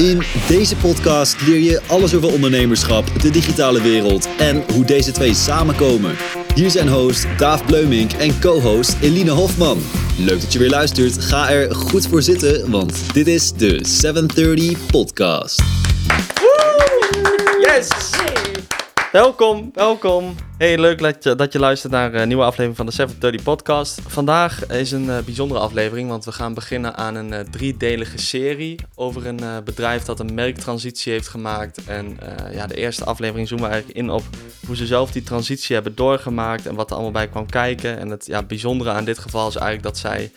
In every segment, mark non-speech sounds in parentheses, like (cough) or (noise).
In deze podcast leer je alles over ondernemerschap, de digitale wereld en hoe deze twee samenkomen. Hier zijn host Daaf Bleumink en co-host Eline Hofman. Leuk dat je weer luistert. Ga er goed voor zitten, want dit is de 730 Podcast. Yes! Welkom, welkom. Hey, leuk dat je, dat je luistert naar een nieuwe aflevering van de 730 Podcast. Vandaag is een eh, bijzondere aflevering, want we gaan beginnen aan een eh, driedelige serie over een eh, bedrijf dat een merktransitie heeft gemaakt. En eh, ja, de eerste aflevering zoomen we eigenlijk in op hoe ze zelf die transitie hebben doorgemaakt en wat er allemaal bij kwam kijken. En het ja, bijzondere aan dit geval is eigenlijk dat zij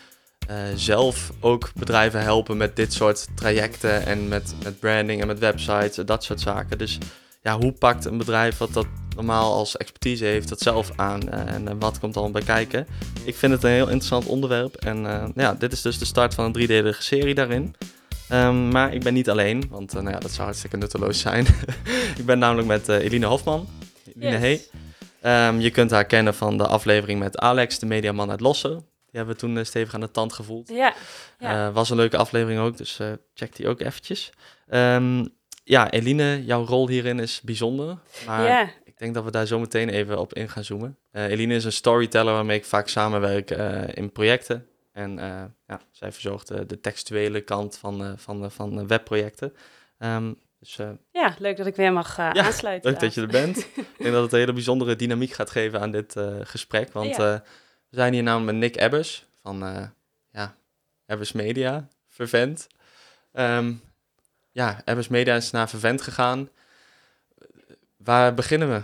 eh, zelf ook bedrijven helpen met dit soort trajecten en met, met branding en met websites en dat soort zaken. Dus ja, hoe pakt een bedrijf wat dat normaal als expertise heeft dat zelf aan eh, en eh, wat komt allemaal bij kijken? Ik vind het een heel interessant onderwerp en eh, ja, dit is dus de start van een driedelige serie daarin. Ehm, maar ik ben niet alleen, want nou ja, dat zou hartstikke nutteloos zijn. (laughs) ik ben namelijk met eh, Eline Hofman. Eline, Yes. hey. Ehm, je kunt haar kennen van de aflevering met Alex, de mediaman uit Lossen. Die hebben we toen stevig aan de tand gevoeld. Ja, ja. Was een leuke aflevering ook, dus check die ook eventjes. Ehm, ja, Eline, jouw rol hierin is bijzonder. Maar ik denk dat we daar zo meteen even op in gaan zoomen. Eh, Eline is een storyteller waarmee ik vaak samenwerk eh, in projecten. En eh, ja, zij verzorgt de textuele kant van, van, van webprojecten. Ehm, dus ja, leuk dat ik weer mag Ja, aansluiten. leuk dat je er bent. (laughs) ik denk dat het een hele bijzondere dynamiek gaat geven aan dit gesprek. Want we zijn hier namelijk met Nick Ebbers van ja, Ebbers Media, Vervent. Ehm, ja, Ebbers Media is naar Vervent gegaan. Waar beginnen we?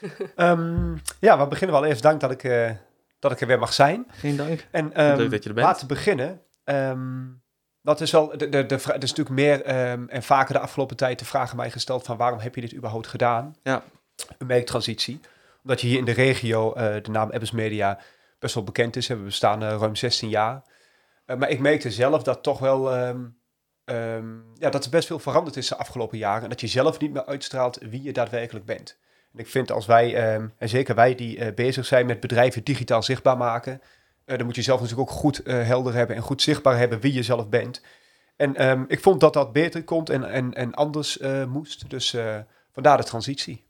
(laughs) Ehm, ja, we beginnen wel eerst. Dank dat ik, eh, dat ik er weer mag zijn. Geen dank. En ehm, Leuk dat je er bent. Waar te beginnen. ehm, dat is wel, de, de, de, er is natuurlijk meer ehm, en vaker de afgelopen tijd de vraag aan mij gesteld van waarom heb je dit überhaupt gedaan? Ja. Een merktransitie. Omdat je hier in de regio, eh, de naam Ebbers Media, best wel bekend is. We bestaan eh, ruim 16 jaar. Maar ik merkte zelf dat toch wel, ehm, ja, dat er best veel veranderd is de afgelopen jaren. En dat je zelf niet meer uitstraalt wie je daadwerkelijk bent. En ik vind als wij, ehm, en zeker wij die eh, bezig zijn met bedrijven digitaal zichtbaar maken, eh, dan moet je zelf natuurlijk ook goed eh, helder hebben en goed zichtbaar hebben wie je zelf bent. En ehm, ik vond dat dat beter komt en, en, en anders moest. Dus vandaar de transitie.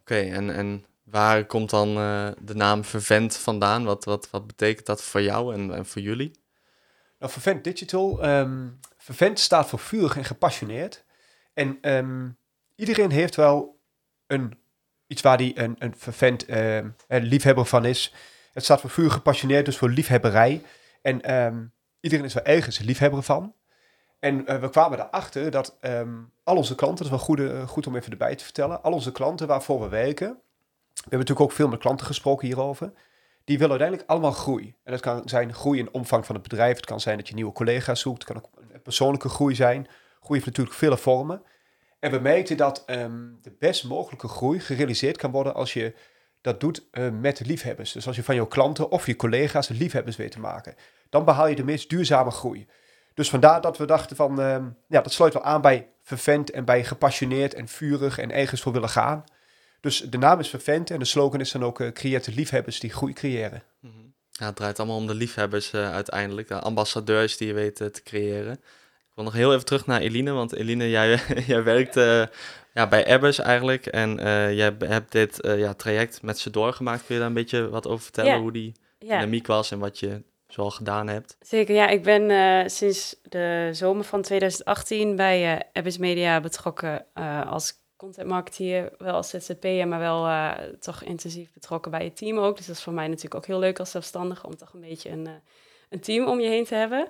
Oké, en, en waar komt dan de naam Vervent vandaan? Wat, wat, wat betekent dat voor jou en, en voor jullie? Nou, Vervent Digital. Vervent staat voor vurig en gepassioneerd. En ehm, iedereen heeft wel een, iets waar die een, een Vervent ehm, een liefhebber van is. Het staat voor vurig gepassioneerd, dus voor liefhebberij. En ehm, iedereen is wel ergens liefhebber van. En eh, we kwamen erachter dat ehm, al onze klanten, dat is wel goed, eh, goed om even erbij te vertellen, al onze klanten waarvoor we werken, we hebben natuurlijk ook veel met klanten gesproken hierover, die willen uiteindelijk allemaal groei. En dat kan zijn groei in omvang van het bedrijf, het kan zijn dat je nieuwe collega's zoekt, het kan ook persoonlijke groei zijn. Groei heeft natuurlijk vele vormen. En we merkten dat ehm, de best mogelijke groei gerealiseerd kan worden als je dat doet eh, met liefhebbers. Dus als je van jouw klanten of je collega's liefhebbers weet te maken, dan behaal je de meest duurzame groei. Dus vandaar dat we dachten van, ehm, ja, dat sluit wel aan bij vervent en bij gepassioneerd en vurig en ergens voor willen gaan. Dus de naam is vervent en de slogan is dan ook uh, de liefhebbers die groei creëren. Ja, het draait allemaal om de liefhebbers eh, uiteindelijk, de ambassadeurs die je weet eh, te creëren. Ik wil nog heel even terug naar Eline, want Eline, jij, (laughs) jij werkt eh, ja, bij Ebbers eigenlijk en jij hebt dit ja, traject met ze doorgemaakt. Kun je daar een beetje wat over vertellen, hoe die dynamiek was en wat je zoal gedaan hebt? zeker. Ja, ik ben sinds de zomer van 2018 bij Abyss Media betrokken als content marketeer. Wel als ZZP'er, maar wel eh, toch intensief betrokken bij het team ook. Dus dat is voor mij natuurlijk ook heel leuk als zelfstandige om toch een beetje een, eh, een team om je heen te hebben.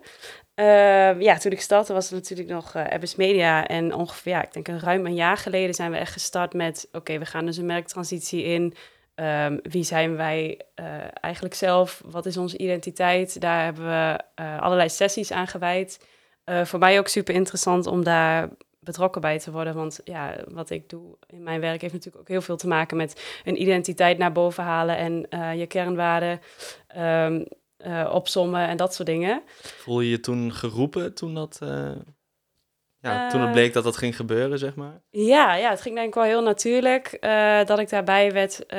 Eh, ja, toen ik startte was het natuurlijk nog eh Abyss Media. En ongeveer, ja, ik denk een ruim een jaar geleden zijn we echt gestart met... oké, we gaan dus een merktransitie in. Ehm, wie zijn wij eigenlijk zelf? Wat is onze identiteit? Daar hebben we allerlei sessies aan gewijd. Voor mij ook super interessant om daar betrokken bij te worden. Want ja, wat ik doe in mijn werk heeft natuurlijk ook heel veel te maken met een identiteit naar boven halen en eh, je kernwaarden ehm, eh, opsommen en dat soort dingen. Voel je je toen geroepen toen dat, eh, ja, toen het Eh, bleek dat dat ging gebeuren, zeg maar. Ja, ja, het ging denk ik wel heel natuurlijk eh, dat ik daarbij werd, eh,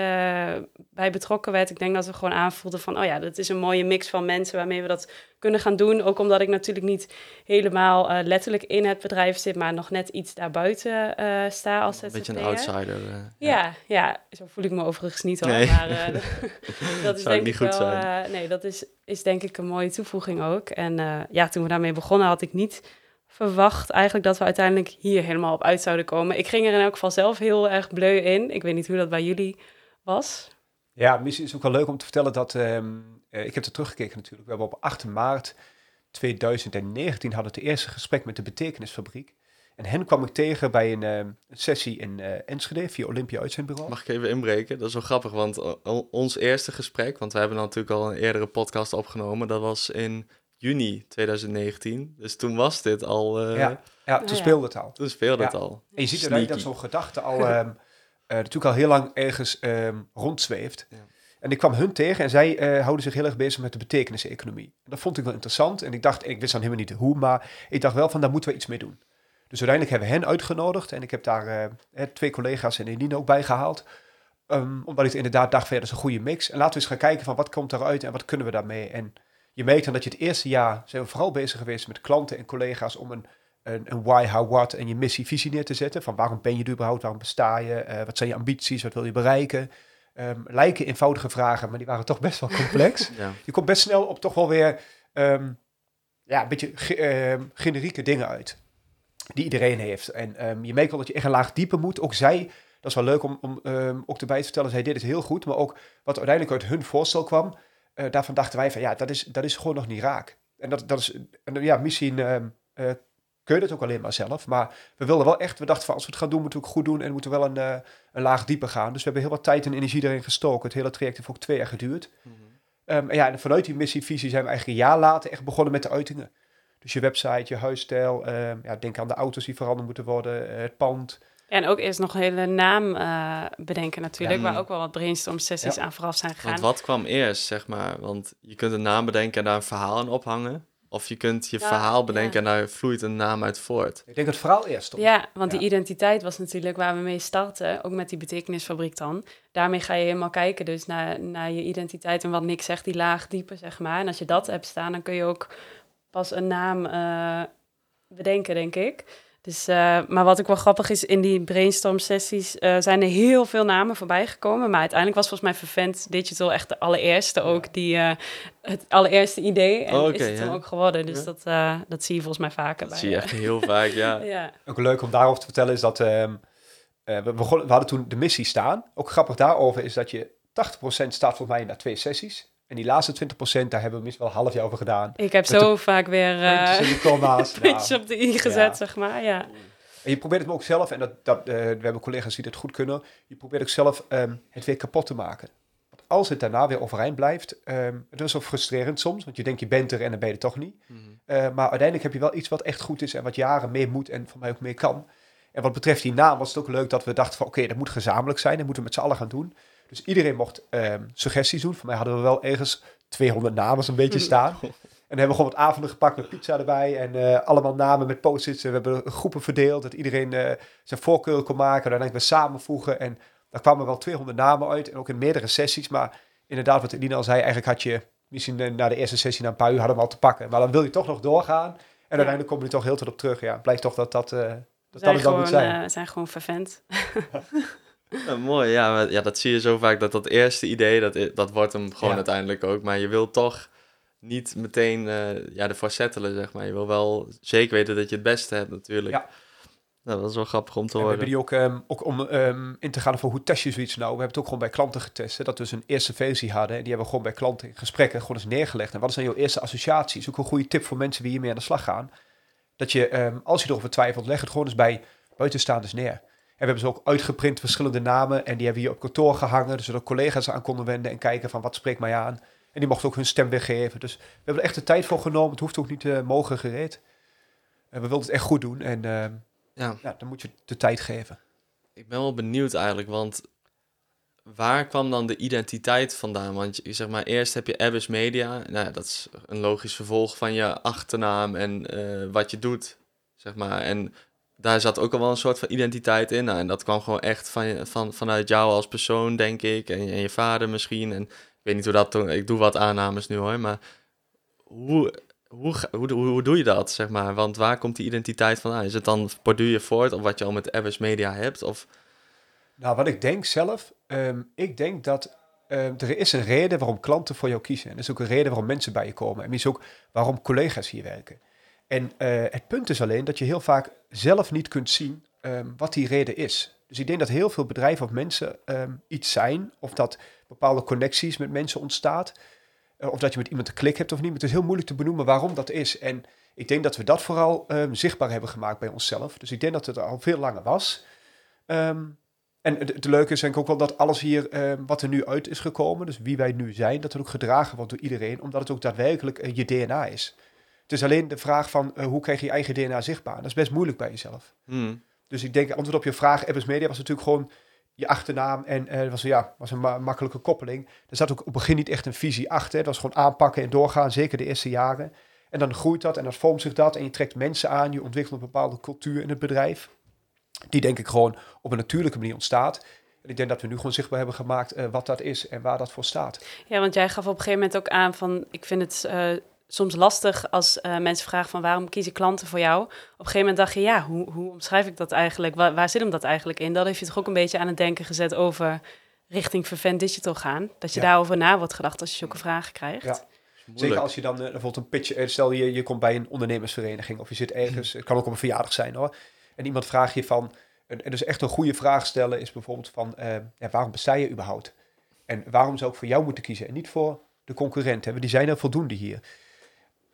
bij betrokken werd. Ik denk dat we gewoon aanvoelden van, oh ja, dat is een mooie mix van mensen waarmee we dat kunnen gaan doen. Ook omdat ik natuurlijk niet helemaal letterlijk in het bedrijf zit, maar nog net iets daarbuiten sta als Een beetje een outsider. eh, Ja, ja, zo voel ik me overigens niet hoor. Nee. Maar (laughs) (laughs) dat is Zou denk niet ik goed wel. zijn. nee, dat is, is denk ik een mooie toevoeging ook. En ja, toen we daarmee begonnen, had ik niet verwacht eigenlijk dat we uiteindelijk hier helemaal op uit zouden komen. Ik ging er in elk geval zelf heel erg bleu in. Ik weet niet hoe dat bij jullie was. Ja, misschien is het ook wel leuk om te vertellen dat... ehm, eh, ik heb er teruggekeken natuurlijk. We hebben op 8 maart 2019 hadden het eerste gesprek met de Betekenisfabriek. En hen kwam ik tegen bij een, ehm, sessie in eh, Enschede via Olympia Uitzendbureau. Mag ik even inbreken? Dat is wel grappig, want eh, ons eerste gesprek, want we hebben natuurlijk al een eerdere podcast opgenomen, dat was in juni 2019. Dus toen was dit al, eh, Ja. Ja, toen ja. speelde het al. toen speelde Ja. het al. En je ziet uiteindelijk dat zo'n gedachte al (laughs) ehm, eh, natuurlijk al heel lang ergens ehm, rondzweeft. Ja. En ik kwam hun tegen en zij eh, houden zich heel erg bezig met de betekeniseconomie. En dat vond ik wel interessant. En ik dacht, ik wist dan helemaal niet hoe, maar ik dacht wel van daar moeten we iets mee doen. Dus uiteindelijk hebben we hen uitgenodigd en ik heb daar twee collega's en Eline ook bij gehaald. Ehm, omdat ik inderdaad dacht, dat is een goede mix. En laten we eens gaan kijken van wat komt eruit en wat kunnen we daarmee. En je merkt dan dat je het eerste jaar zijn we vooral bezig geweest met klanten en collega's om een, een, een why, how, what en je missie, visie neer te zetten. Van waarom ben je er überhaupt, waarom besta je, Eh, wat zijn je ambities, wat wil je bereiken. Ehm, lijken eenvoudige vragen, maar die waren toch best wel complex. (laughs) Ja. je komt best snel op toch wel weer ehm, ja, een beetje ge- ehm, generieke dingen uit. Die iedereen heeft. En je merkt wel dat je echt een laag dieper moet. Ook zij, dat is wel leuk om, om ook erbij te vertellen, zij deden het heel goed. Maar ook wat uiteindelijk uit hun voorstel kwam, eh, daarvan dachten wij van ja, dat is, dat is gewoon nog niet raak. En dat, dat is, en ja, misschien ehm, eh, kun je dat ook alleen maar zelf. Maar we wilden wel echt, we dachten van als we het gaan doen, moeten we het goed doen en moeten we wel een, eh, een laag dieper gaan. Dus we hebben heel wat tijd en energie erin gestoken. Het hele traject heeft ook twee jaar geduurd. Mhm. Ehm, en ja, en vanuit die missievisie zijn we eigenlijk een jaar later echt begonnen met de uitingen. Dus je website, je huisstijl, ehm, ja, denk aan de auto's die veranderd moeten worden, het pand. En ook eerst nog een hele naam eh, bedenken natuurlijk, Ja. waar ook wel wat brainstorm sessies Ja. aan vooraf zijn gegaan. Want wat kwam eerst, zeg maar? Want je kunt een naam bedenken en daar een verhaal aan ophangen. Of je kunt je Ja, verhaal bedenken ja. en daar vloeit een naam uit voort. Ik denk het verhaal eerst. stond. Ja, want die identiteit was natuurlijk waar we mee starten, ook met die betekenisfabriek dan. Daarmee ga je helemaal kijken dus naar, naar je identiteit en wat Nick zegt, die laag dieper zeg maar. En als je dat hebt staan, dan kun je ook pas een naam eh, bedenken, denk ik. Dus, eh, maar wat ook wel grappig is, in die brainstorm sessies eh, zijn er heel veel namen voorbij gekomen. Maar uiteindelijk was volgens mij Vervent Digital echt de allereerste ook, die, eh, het allereerste idee. En Oh, is het ja. ook geworden. Dus Ja. dat, eh, dat zie je volgens mij vaker Dat bij. zie je echt heel vaak, ja. (laughs) ja. Ook leuk om daarover te vertellen is dat ehm, eh, we, begonnen, we hadden toen de missie staan. Ook grappig daarover is dat je 80% staat volgens mij na twee sessies. En die laatste 20%, daar hebben we minstens wel een half jaar over gedaan. Ik heb Met zo vaak weer eh Puntjes en die comma's. (laughs) Nou, op de i gezet, ja. zeg maar. Ja. En je probeert het ook zelf, en dat, dat, eh, we hebben collega's die dat goed kunnen, je probeert ook zelf ehm, het weer kapot te maken. Want als het daarna weer overeind blijft, ehm het is wel frustrerend soms, want je denkt je bent er en dan ben je er toch niet. Mhm. Eh, maar uiteindelijk heb je wel iets wat echt goed is en wat jaren mee moet en voor mij ook mee kan. En wat betreft die naam was het ook leuk dat we dachten van oké, dat moet gezamenlijk zijn, dat moeten we met z'n allen gaan doen. Dus iedereen mocht ehm, suggesties doen. Voor mij hadden we wel ergens 200 namen zo'n beetje (laughs) staan. En dan hebben we gewoon wat avonden gepakt met pizza erbij. En eh, allemaal namen met post-its. En we hebben groepen verdeeld. Dat iedereen eh, zijn voorkeur kon maken. En uiteindelijk weer samenvoegen. En daar kwamen wel 200 namen uit. En ook in meerdere sessies. Maar inderdaad, wat Eline al zei. Eigenlijk had je misschien eh, na de eerste sessie, na een paar uur, hadden we al te pakken. Maar dan wil je toch nog doorgaan. En uiteindelijk kom je toch heel tijd op terug. Ja, blijft toch dat dat, dat, dat het dan moet zijn. eh, zijn gewoon vervent. (laughs) (laughs) Ja, mooi, ja, maar, ja, dat zie je zo vaak, dat dat eerste idee, dat, dat wordt hem gewoon Ja. uiteindelijk ook. Maar je wil toch niet meteen eh ja, ervoor settelen, zeg maar. Je wil wel zeker weten dat je het beste hebt, natuurlijk. Ja. Nou, dat is wel grappig om te En we horen. hebben die ook, ehm, ook om ehm, in te gaan van hoe test je zoiets nou. We hebben het ook gewoon bij klanten getest. Hè, dat we dus een eerste versie hadden. En die hebben we gewoon bij klanten in gesprekken gewoon eens neergelegd. En wat zijn jouw eerste associaties? Ook een goede tip voor mensen die hiermee aan de slag gaan. Dat je, ehm, als je erover twijfelt, leg het gewoon eens bij buitenstaanders neer. En we hebben ze ook uitgeprint verschillende namen. En die hebben we hier op kantoor gehangen. Dus zodat collega's aan konden wenden en kijken van wat spreekt mij aan. En die mochten ook hun stem weergeven. Dus we hebben er echt de tijd voor genomen. Het hoeft ook niet uh, mogen gereed. En we wilden het echt goed doen. En ehm, Ja, ja, dan moet je de tijd geven. ik ben wel benieuwd eigenlijk, want waar kwam dan de identiteit vandaan? Want je, zeg maar, eerst heb je Abyss Media. Nou, dat is een logisch vervolg van je achternaam en eh, wat je doet. zeg maar. En daar zat ook al wel een soort van identiteit in. Nou, en dat kwam gewoon echt van, van, vanuit jou als persoon, denk ik. En, en je vader misschien. En ik weet niet hoe dat toen... Ik doe wat aannames nu hoor, maar hoe, hoe, hoe, hoe, hoe doe je dat, zeg maar? Want waar komt die identiteit vandaan? Is het dan, borduur je voort op wat je al met Abbas Media hebt? Of, Nou, wat ik denk zelf, ehm, ik denk dat ehm, er is een reden waarom klanten voor jou kiezen. En er is ook een reden waarom mensen bij je komen. En is ook waarom collega's hier werken. En eh, het punt is alleen dat je heel vaak zelf niet kunt zien ehm, wat die reden is. Dus ik denk dat heel veel bedrijven of mensen ehm, iets zijn, of dat bepaalde connecties met mensen ontstaat, eh, of dat je met iemand een klik hebt of niet. Maar het is heel moeilijk te benoemen waarom dat is. En ik denk dat we dat vooral ehm, zichtbaar hebben gemaakt bij onszelf. Dus ik denk dat het al veel langer was. En het, leuke is denk ik ook wel dat alles hier, wat er nu uit is gekomen, dus wie wij nu zijn, dat het ook gedragen wordt door iedereen, omdat het ook daadwerkelijk eh, je DNA is. Het is alleen de vraag van eh, hoe krijg je je eigen DNA zichtbaar? Dat is best moeilijk bij jezelf. hmm, Dus ik denk, antwoord op je vraag, Apples Media was natuurlijk gewoon je achternaam en eh was, ja, was een ma- makkelijke koppeling. Er zat ook op het begin niet echt een visie achter. Het was gewoon aanpakken en doorgaan, zeker de eerste jaren. En dan groeit dat en dan vormt zich dat en je trekt mensen aan, je ontwikkelt een bepaalde cultuur in het bedrijf. Die denk ik gewoon op een natuurlijke manier ontstaat. En ik denk dat we nu gewoon zichtbaar hebben gemaakt eh, wat dat is en waar dat voor staat. Ja, want jij gaf op een gegeven moment ook aan van... ik vind het eh, soms lastig als eh, mensen vragen van... waarom kiezen klanten voor jou? Op een gegeven moment dacht je, ja, hoe, hoe omschrijf ik dat eigenlijk? Waar, waar zit hem dat eigenlijk in? Dat heeft je toch ook een beetje aan het denken gezet over... richting Vervent Digital gaan. Dat je Ja. daarover na wordt gedacht als je zulke vragen krijgt. Ja. is moeilijk. Zeker als je dan eh, bijvoorbeeld een pitch, eh, stel je, je komt bij een ondernemersvereniging of je zit ergens, het kan ook op een verjaardag zijn hoor. En iemand vraagt je van, en, en dus echt een goede vraag stellen is bijvoorbeeld van, eh, ja, waarom besta je überhaupt? En waarom zou ik voor jou moeten kiezen en niet voor de concurrent? Hè? Die zijn er voldoende hier.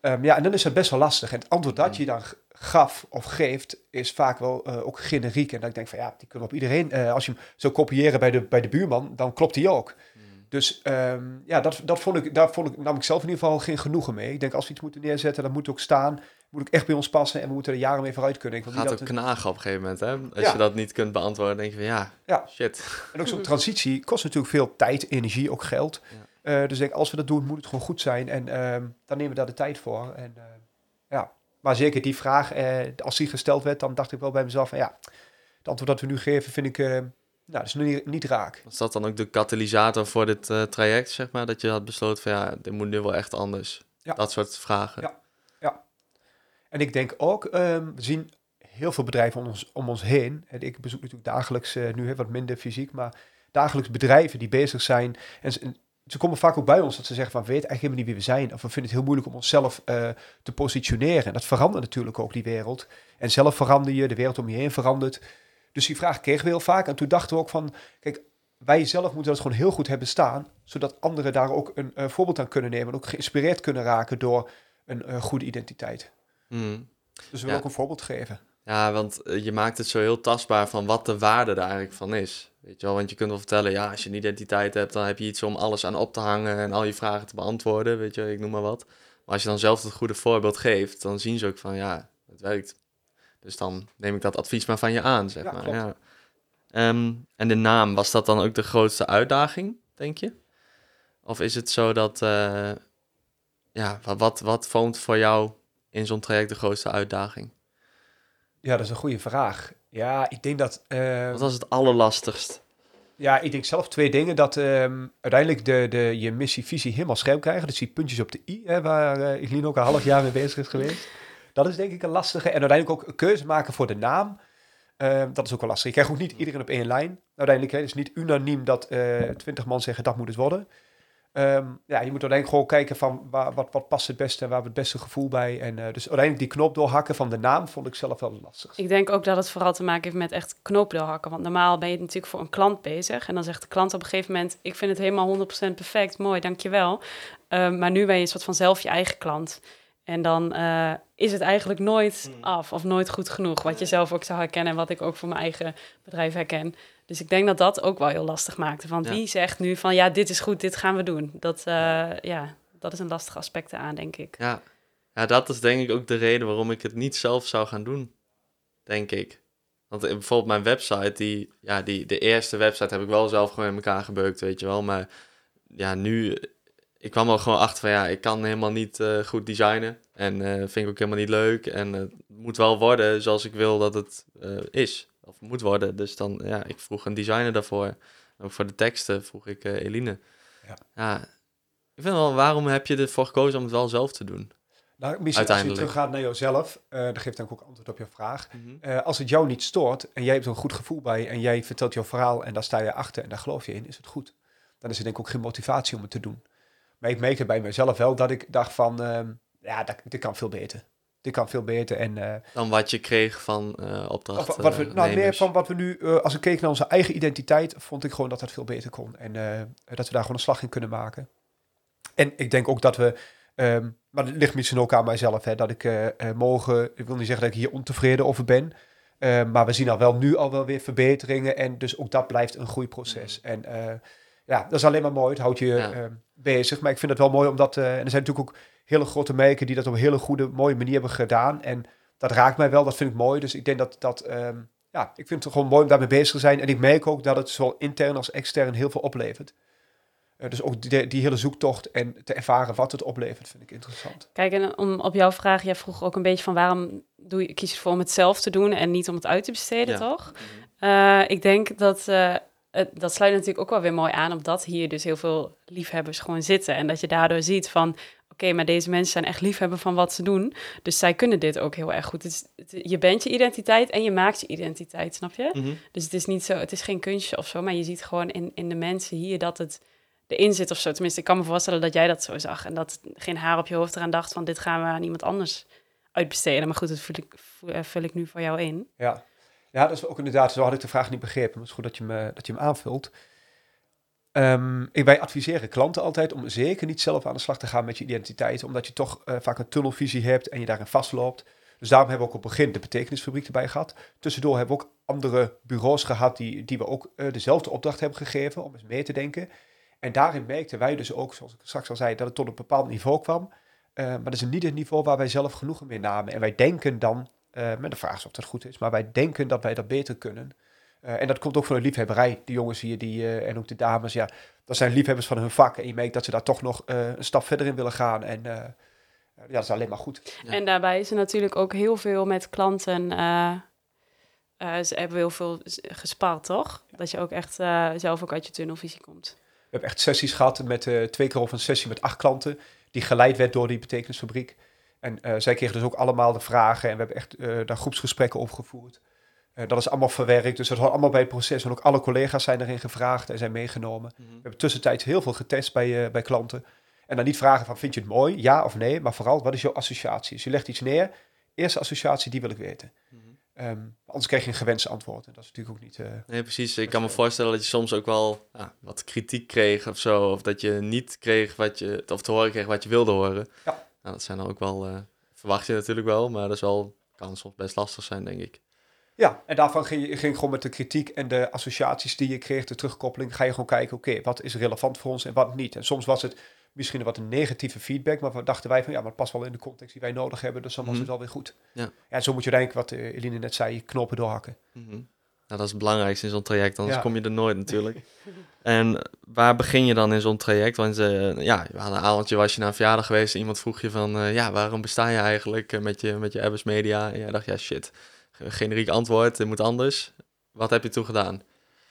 Ehm, ja, en dan is het best wel lastig. En het antwoord dat je dan gaf of geeft, is vaak wel eh, ook generiek. En dan denk ik van, ja, die kunnen op iedereen. eh, als je hem zou kopiëren bij de, bij de buurman, dan klopt die ook. Dus ehm, ja, dat, dat vond ik, daar vond ik, nam ik zelf in ieder geval geen genoegen mee. Ik denk, als we iets moeten neerzetten, dan moet het ook staan. Moet ook echt bij ons passen en we moeten er jaren mee vooruit kunnen. Ik gaat dat ook knagen op een gegeven moment, hè? Als Ja. je dat niet kunt beantwoorden, denk je van ja, Ja. shit. En ook zo'n (laughs) transitie kost natuurlijk veel tijd, energie, ook geld. Eh, dus ik denk, als we dat doen, moet het gewoon goed zijn. En ehm, dan nemen we daar de tijd voor. En, eh, ja. Maar zeker die vraag, eh, als die gesteld werd, dan dacht ik wel bij mezelf van ja, het antwoord dat we nu geven vind ik, nou, dat is niet, niet raak. Was dat dan ook de katalysator voor dit traject, zeg maar? Dat je had besloten van ja, dit moet nu wel echt anders. Ja. Dat soort vragen. Ja. En ik denk ook, ehm, we zien heel veel bedrijven om ons, om ons heen. En ik bezoek natuurlijk dagelijks, nu hè, wat minder fysiek, maar dagelijks bedrijven die bezig zijn. En ze, en ze komen vaak ook bij ons dat ze zeggen van, we weten eigenlijk helemaal niet wie we zijn. Of we vinden het heel moeilijk om onszelf eh, te positioneren. En dat verandert natuurlijk ook, die wereld. En zelf verander je, de wereld om je heen verandert. Dus die vraag kregen we heel vaak. En toen dachten we ook van, kijk, wij zelf moeten dat gewoon heel goed hebben staan. Zodat anderen daar ook een eh, voorbeeld aan kunnen nemen. En ook geïnspireerd kunnen raken door een eh, goede identiteit. Hmm. Dus we willen Ja. ook een voorbeeld geven. Ja, want je maakt het zo heel tastbaar van wat de waarde er eigenlijk van is. Weet je wel, want je kunt wel vertellen, ja, als je een identiteit hebt, dan heb je iets om alles aan op te hangen en al je vragen te beantwoorden, weet je, ik noem maar wat. Maar als je dan zelf het goede voorbeeld geeft, dan zien ze ook van, ja, het werkt. Dus dan neem ik dat advies maar van je aan, zeg Ja, maar. klopt. Ja. Ehm, en de naam, was dat dan ook de grootste uitdaging, denk je? Of is het zo dat, eh, ja, wat, wat, wat vormt voor jou in zo'n traject de grootste uitdaging? Ja, dat is een goede vraag. Ja, ik denk dat... eh, Wat was het allerlastigst? ja, ik denk zelf twee dingen. Dat ehm, uiteindelijk de, de, je missie-visie helemaal scherp krijgen. Dus die puntjes op de i, hè, waar eh Evelien ook een half jaar mee bezig is geweest. Dat is denk ik een lastige. En uiteindelijk ook een keuze maken voor de naam. Ehm, dat is ook wel lastig. Je krijgt ook niet iedereen op één lijn. Uiteindelijk hè, het is niet unaniem dat twintig man zeggen dat moet het worden. Ehm, ja, je moet uiteindelijk gewoon kijken van wat, wat past het beste en waar we het beste gevoel bij. En eh, dus uiteindelijk die knop doorhakken van de naam vond ik zelf wel lastig. Ik denk ook dat het vooral te maken heeft met echt knoop doorhakken. Want normaal ben je natuurlijk voor een klant bezig. En dan zegt de klant op een gegeven moment... ik vind het helemaal 100% perfect, mooi, dankjewel. Um, maar nu ben je een soort van zelf je eigen klant. En dan uh, is het eigenlijk nooit af of nooit goed genoeg. Wat je zelf ook zou herkennen en wat ik ook voor mijn eigen bedrijf herken. Dus ik denk dat dat ook wel heel lastig maakte. Want Ja. wie zegt nu van ja, dit is goed, dit gaan we doen. Dat, uh, ja, dat is een lastig aspect aan, denk ik. Ja. ja, dat is denk ik ook de reden waarom ik het niet zelf zou gaan doen. Denk ik. Want eh, bijvoorbeeld mijn website, die, ja, die, de eerste website heb ik wel zelf gewoon in elkaar gebeukt, weet je wel. Maar ja, nu ik kwam er gewoon achter van ja, ik kan helemaal niet eh, goed designen. En eh, vind ik ook helemaal niet leuk. En het moet wel worden zoals ik wil dat het eh, is. Of moet worden. Dus dan, ja, ik vroeg een designer daarvoor. Ook voor de teksten vroeg ik eh, Eline. Ja. ja, ik vind wel, waarom heb je ervoor gekozen om het wel zelf te doen? Nou, misschien als je teruggaat naar jezelf, eh dat geeft dan ook antwoord op je vraag. Mhm. Eh, als het jou niet stoort en jij hebt er een goed gevoel bij en jij vertelt jouw verhaal en daar sta je achter en daar geloof je in, is het goed. Dan is er denk ik ook geen motivatie om het te doen. Maar ik merkte bij mezelf wel dat ik dacht van, ehm, ja, dat, dit kan veel beter. Dit kan veel beter. En uh, Dan wat je kreeg van uh, of wat we, nou, meer van wat we nu, als ik keek naar onze eigen identiteit, vond ik gewoon dat dat veel beter kon. En dat we daar gewoon een slag in kunnen maken. En ik denk ook dat we, um, maar het ligt misschien ook aan mijzelf, hè, dat ik morgen, ik wil niet zeggen dat ik hier ontevreden over ben, maar we zien al wel nu al wel weer verbeteringen en dus ook dat blijft een groeiproces. Mm. En ja, dat is alleen maar mooi, het houdt je ja. uh, bezig. Maar ik vind het wel mooi omdat, uh, en er zijn natuurlijk ook hele grote merken die dat op een hele goede, mooie manier hebben gedaan. En dat raakt mij wel, dat vind ik mooi. Dus ik denk dat dat, um, ja, ik vind het gewoon mooi om daarmee bezig te zijn. En ik merk ook dat het zowel intern als extern heel veel oplevert. Uh, dus ook die, die, hele zoektocht en te ervaren wat het oplevert, vind ik interessant. Kijk, en om op jouw vraag, jij vroeg ook een beetje van waarom doe je, kies je ervoor om het zelf te doen en niet om het uit te besteden, ja. toch? Uh, ik denk dat uh, dat sluit natuurlijk ook wel weer mooi aan op dat hier dus heel veel liefhebbers gewoon zitten. En dat je daardoor ziet van, oké, okay, maar deze mensen zijn echt liefhebber van wat ze doen. Dus zij kunnen dit ook heel erg goed. Het is, het, je bent je identiteit en je maakt je identiteit, snap je? Mhm. Dus het is niet zo, het is geen kunstje of zo, maar je ziet gewoon in, in de mensen hier dat het erin zit of zo. Tenminste, ik kan me voorstellen dat jij dat zo zag. En dat geen haar op je hoofd eraan dacht van, dit gaan we aan iemand anders uitbesteden. Maar goed, dat vul ik, vul ik nu voor jou in. Ja. Ja, dat is ook inderdaad, zo had ik de vraag niet begrepen. Maar het is goed dat je, me, dat je hem aanvult. Um, ik, wij adviseren klanten altijd om zeker niet zelf aan de slag te gaan met je identiteit. Omdat je toch uh, vaak een tunnelvisie hebt en je daarin vastloopt. Dus daarom hebben we ook op het begin de betekenisfabriek erbij gehad. Tussendoor hebben we ook andere bureaus gehad die, die we ook uh, dezelfde opdracht hebben gegeven om eens mee te denken. En daarin merkten wij dus ook, zoals ik straks al zei, dat het tot een bepaald niveau kwam. Maar dat is niet het niveau waar wij zelf genoegen mee namen. En wij denken dan uh, met de vraag is of dat goed is, maar wij denken dat wij dat beter kunnen. Uh, en dat komt ook van de liefhebberij. Die jongens hier die, uh, en ook de dames, ja, dat zijn liefhebbers van hun vak. En je merkt dat ze daar toch nog een stap verder in willen gaan. En ja, dat is alleen maar goed. Ja. En daarbij is er natuurlijk ook heel veel met klanten. ze hebben heel veel gespaard, toch? Ja. Dat je ook echt zelf ook uit je tunnelvisie komt. We hebben echt sessies gehad met twee keer of een sessie met acht klanten. Die geleid werd door die betekenisfabriek. En uh, zij kregen dus ook allemaal de vragen en we hebben echt uh, daar groepsgesprekken op gevoerd. Uh, dat is allemaal verwerkt, dus dat hoort allemaal bij het proces. En ook alle collega's zijn erin gevraagd en zijn meegenomen. Mm -hmm. We hebben tussentijds heel veel getest bij, bij klanten. En dan niet vragen van, vind je het mooi? Ja of nee? Maar vooral, wat is jouw associatie? Dus je legt iets neer, eerste associatie, die wil ik weten. Mm -hmm. um, anders krijg je een gewenste antwoord. En dat is natuurlijk ook niet... nee, precies. Ik kan me voorstellen dat je soms ook wel ah, wat kritiek kreeg of zo. Of dat je niet kreeg wat je, of te horen kreeg wat je wilde horen. Ja. Nou, dat zijn dan ook wel, uh, verwacht je natuurlijk wel, maar dat is wel, kan soms best lastig zijn, denk ik. Ja, en daarvan ging je ging gewoon met de kritiek en de associaties die je kreeg, de terugkoppeling, ga je gewoon kijken, oké, okay, wat is relevant voor ons en wat niet. En soms was het misschien wat een negatieve feedback, maar we dachten wij van, ja, maar het past wel in de context die wij nodig hebben, dus dan was mm -hmm. het alweer goed. Ja. ja, en zo moet je denken, wat uh, Eline net zei, knopen doorhakken. Mm -hmm. Nou, dat is het belangrijkste in zo'n traject, anders ja. kom je er nooit natuurlijk. (laughs) en waar begin je dan in zo'n traject? Want uh, ja, een avondje was je naar een verjaardag geweest en iemand vroeg je van, uh, ja, waarom besta je eigenlijk met je, met je Abbas Media? En jij dacht, ja, shit, generiek antwoord, het moet anders. Wat heb je toen gedaan?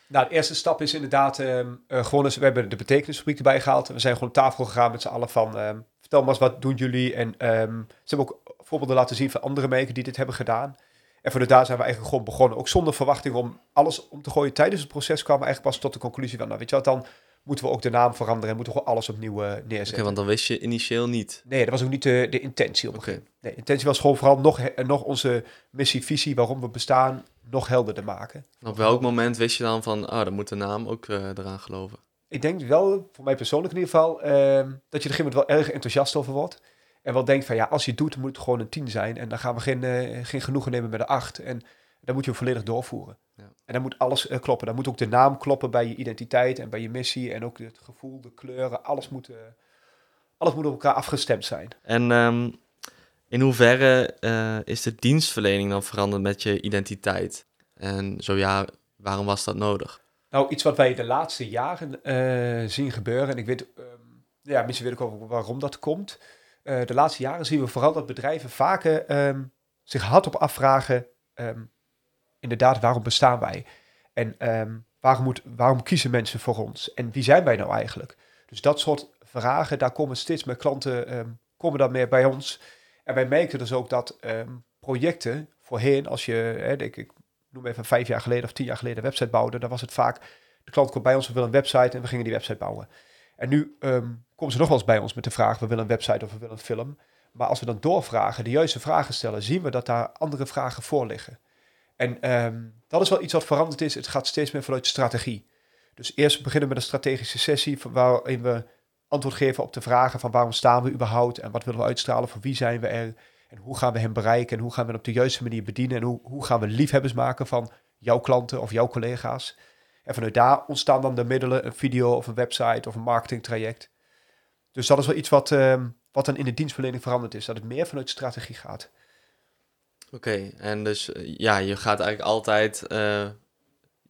Nou, de eerste stap is inderdaad um, uh, gewoon eens, we hebben de betekenisfabriek erbij gehaald. We zijn gewoon op tafel gegaan met z'n allen van, um, vertel maar eens, wat doen jullie? En um, ze hebben ook voorbeelden laten zien van andere merken die dit hebben gedaan. En vanuit daar zijn we eigenlijk gewoon begonnen. Ook zonder verwachting om alles om te gooien. Tijdens het proces kwamen we eigenlijk pas tot de conclusie van... nou weet je wat, dan moeten we ook de naam veranderen... en moeten we gewoon alles opnieuw uh, neerzetten. Okay, want dan wist je initieel niet? Nee, dat was ook niet de, de intentie op okay. Nee, de intentie was gewoon vooral nog, nog onze missie, visie... waarom we bestaan, nog helderder maken. En op welk moment wist je dan van... oh, dan moet de naam ook uh, eraan geloven? Ik denk wel, voor mij persoonlijk in ieder geval... Uh, dat je er op een gegeven moment wel erg enthousiast over wordt... En wel denkt van ja, als je het doet, moet het gewoon een 10 zijn. En dan gaan we geen, uh, geen genoegen nemen met een 8. En dan moet je hem volledig doorvoeren. Ja. En dan moet alles uh, kloppen. Dan moet ook de naam kloppen bij je identiteit en bij je missie. En ook het gevoel, de kleuren. Alles moet, uh, alles moet op elkaar afgestemd zijn. En um, in hoeverre is de dienstverlening dan veranderd met je identiteit? En zo ja, waarom was dat nodig? Nou, iets wat wij de laatste jaren zien gebeuren. En ik weet... Um, ja, mensen weten ook waarom dat komt. Uh, de laatste jaren zien we vooral dat bedrijven vaker um, zich hardop afvragen, um, inderdaad, waarom bestaan wij? En um, waarom, moet, waarom kiezen mensen voor ons? En wie zijn wij nou eigenlijk? Dus dat soort vragen, daar komen steeds meer klanten komen dan meer bij ons. En wij merken dus ook dat projecten voorheen, als je, hè, ik, ik noem even vijf jaar geleden of tien jaar geleden een website bouwde, dan was het vaak, de klant komt bij ons, we willen een website en we gingen die website bouwen. En nu um, komen ze nog wel eens bij ons met de vraag, we willen een website of we willen een film. Maar als we dan doorvragen, de juiste vragen stellen, zien we dat daar andere vragen voor liggen. En um, dat is wel iets wat veranderd is. Het gaat steeds meer vanuit strategie. Dus eerst beginnen met een strategische sessie waarin we antwoord geven op de vragen van waarom staan we überhaupt en wat willen we uitstralen, voor wie zijn we er en hoe gaan we hem bereiken en hoe gaan we hem op de juiste manier bedienen en hoe, hoe gaan we liefhebbers maken van jouw klanten of jouw collega's. En vanuit daar ontstaan dan de middelen, een video of een website of een marketingtraject. Dus dat is wel iets wat, uh, wat dan in de dienstverlening veranderd is, dat het meer vanuit strategie gaat. Oké, en dus eh, ja, je gaat eigenlijk altijd, uh,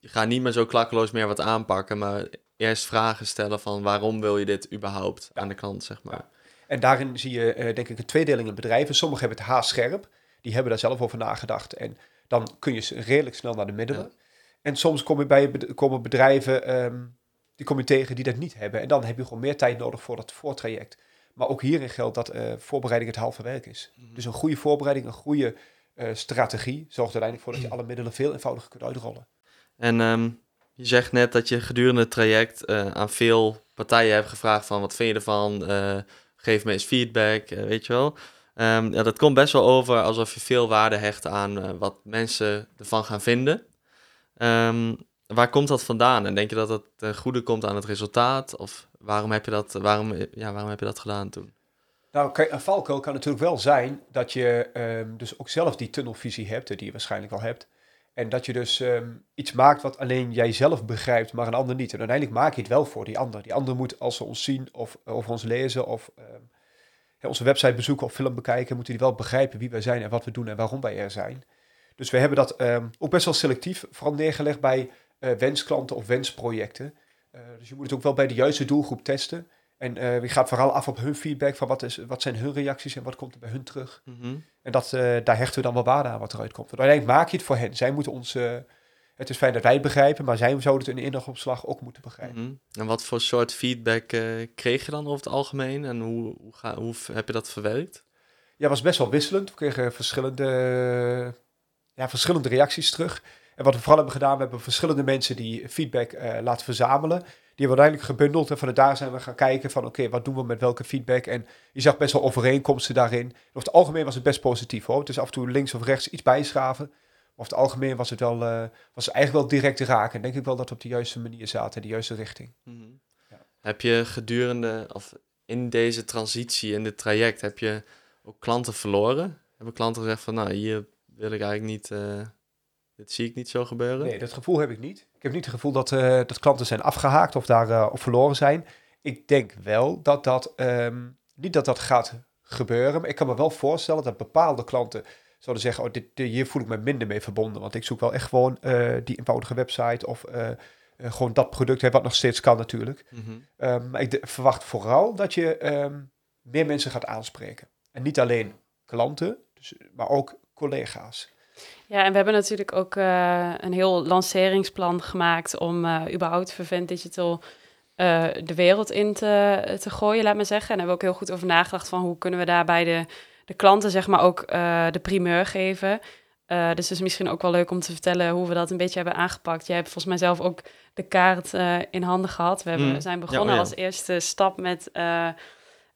je gaat niet meer zo klakkeloos meer wat aanpakken, maar eerst vragen stellen van waarom wil je dit überhaupt aan de klant, zeg maar. En daarin zie je uh, denk ik een tweedeling in bedrijven. Sommigen hebben het haarscherp, die hebben daar zelf over nagedacht en dan kun je redelijk snel naar de middelen. En soms kom je bij, komen bedrijven, um, die kom je tegen die dat niet hebben. En dan heb je gewoon meer tijd nodig voor dat voortraject. Maar ook hierin geldt dat uh, voorbereiding het halve werk is. Mhm. Dus een goede voorbereiding, een goede uh, strategie zorgt uiteindelijk voor dat je alle middelen veel eenvoudiger kunt uitrollen. En um, je zegt net dat je gedurende het traject uh, aan veel partijen hebt gevraagd van wat vind je ervan, geef me eens feedback, weet je wel. Um, ja, dat komt best wel over alsof je veel waarde hecht aan wat mensen ervan gaan vinden. Um, waar komt dat vandaan? En denk je dat het ten goede komt aan het resultaat? Of waarom heb je dat, waarom, ja, waarom heb je dat gedaan toen? Nou, een valkuil kan natuurlijk wel zijn dat je um, dus ook zelf die tunnelvisie hebt, die je waarschijnlijk al hebt. En dat je dus um, iets maakt wat alleen jij zelf begrijpt, maar een ander niet. En uiteindelijk maak je het wel voor die ander. Die ander moet, als ze ons zien of over ons lezen of onze website bezoeken of film bekijken, moeten die wel begrijpen wie wij zijn en wat we doen en waarom wij er zijn. Dus we hebben dat um, ook best wel selectief vooral neergelegd bij uh, wensklanten of wensprojecten. Uh, dus je moet het ook wel bij de juiste doelgroep testen. En uh, je gaat vooral af op hun feedback van wat, is, wat zijn hun reacties en wat komt er bij hun terug. Mm -hmm. En dat, daar hechten we dan wel waarde aan wat eruit komt. Want uiteindelijk maak je het voor hen. Zij moeten ons... het is fijn dat wij het begrijpen, maar zij zouden het in de inlogopslag ook moeten begrijpen. Mm -hmm. En wat voor soort feedback kreeg je dan over het algemeen? En hoe, hoe, ga, hoe heb je dat verwerkt? Ja, was best wel wisselend. We kregen verschillende ja, verschillende reacties terug. En wat we vooral hebben gedaan, we hebben verschillende mensen die feedback uh, laten verzamelen. Die hebben uiteindelijk gebundeld en van daar zijn we gaan kijken van oké, wat doen we met welke feedback. En je zag best wel overeenkomsten daarin. over het algemeen was het best positief hoor. Het is af en toe links of rechts iets bijschaven. Maar over het algemeen was het wel, uh, was eigenlijk wel direct raken. En denk ik wel dat we op de juiste manier zaten, in de juiste richting. Mm -hmm. ja. Heb je gedurende, of in deze transitie, in dit traject, heb je ook klanten verloren? Hebben klanten gezegd van nou, hier wil ik eigenlijk niet. Uh, dit zie ik niet zo gebeuren. Nee, dat gevoel heb ik niet. Ik heb niet het gevoel dat, uh, dat klanten zijn afgehaakt of daar uh, of verloren zijn. Ik denk wel dat dat. Um, niet dat dat gaat gebeuren. Maar ik kan me wel voorstellen dat bepaalde klanten zouden zeggen: Oh, dit, hier voel ik me minder mee verbonden. Want ik zoek wel echt gewoon die eenvoudige website of. gewoon dat product, hè, wat nog steeds kan natuurlijk. Mm -hmm. um, maar ik verwacht vooral dat je um, meer mensen gaat aanspreken. En niet alleen klanten, dus, maar ook collega's. Ja, en we hebben natuurlijk ook uh, een heel lanceringsplan gemaakt om uh, überhaupt Vervent Digital uh, de wereld in te, te gooien, laat maar zeggen. En daar hebben we ook heel goed over nagedacht van hoe kunnen we daarbij de, de klanten zeg maar ook de primeur geven. dus het is misschien ook wel leuk om te vertellen hoe we dat een beetje hebben aangepakt. Jij hebt volgens mij zelf ook de kaart in handen gehad. We, hebben, mm. zijn begonnen ja, oh ja. als eerste stap met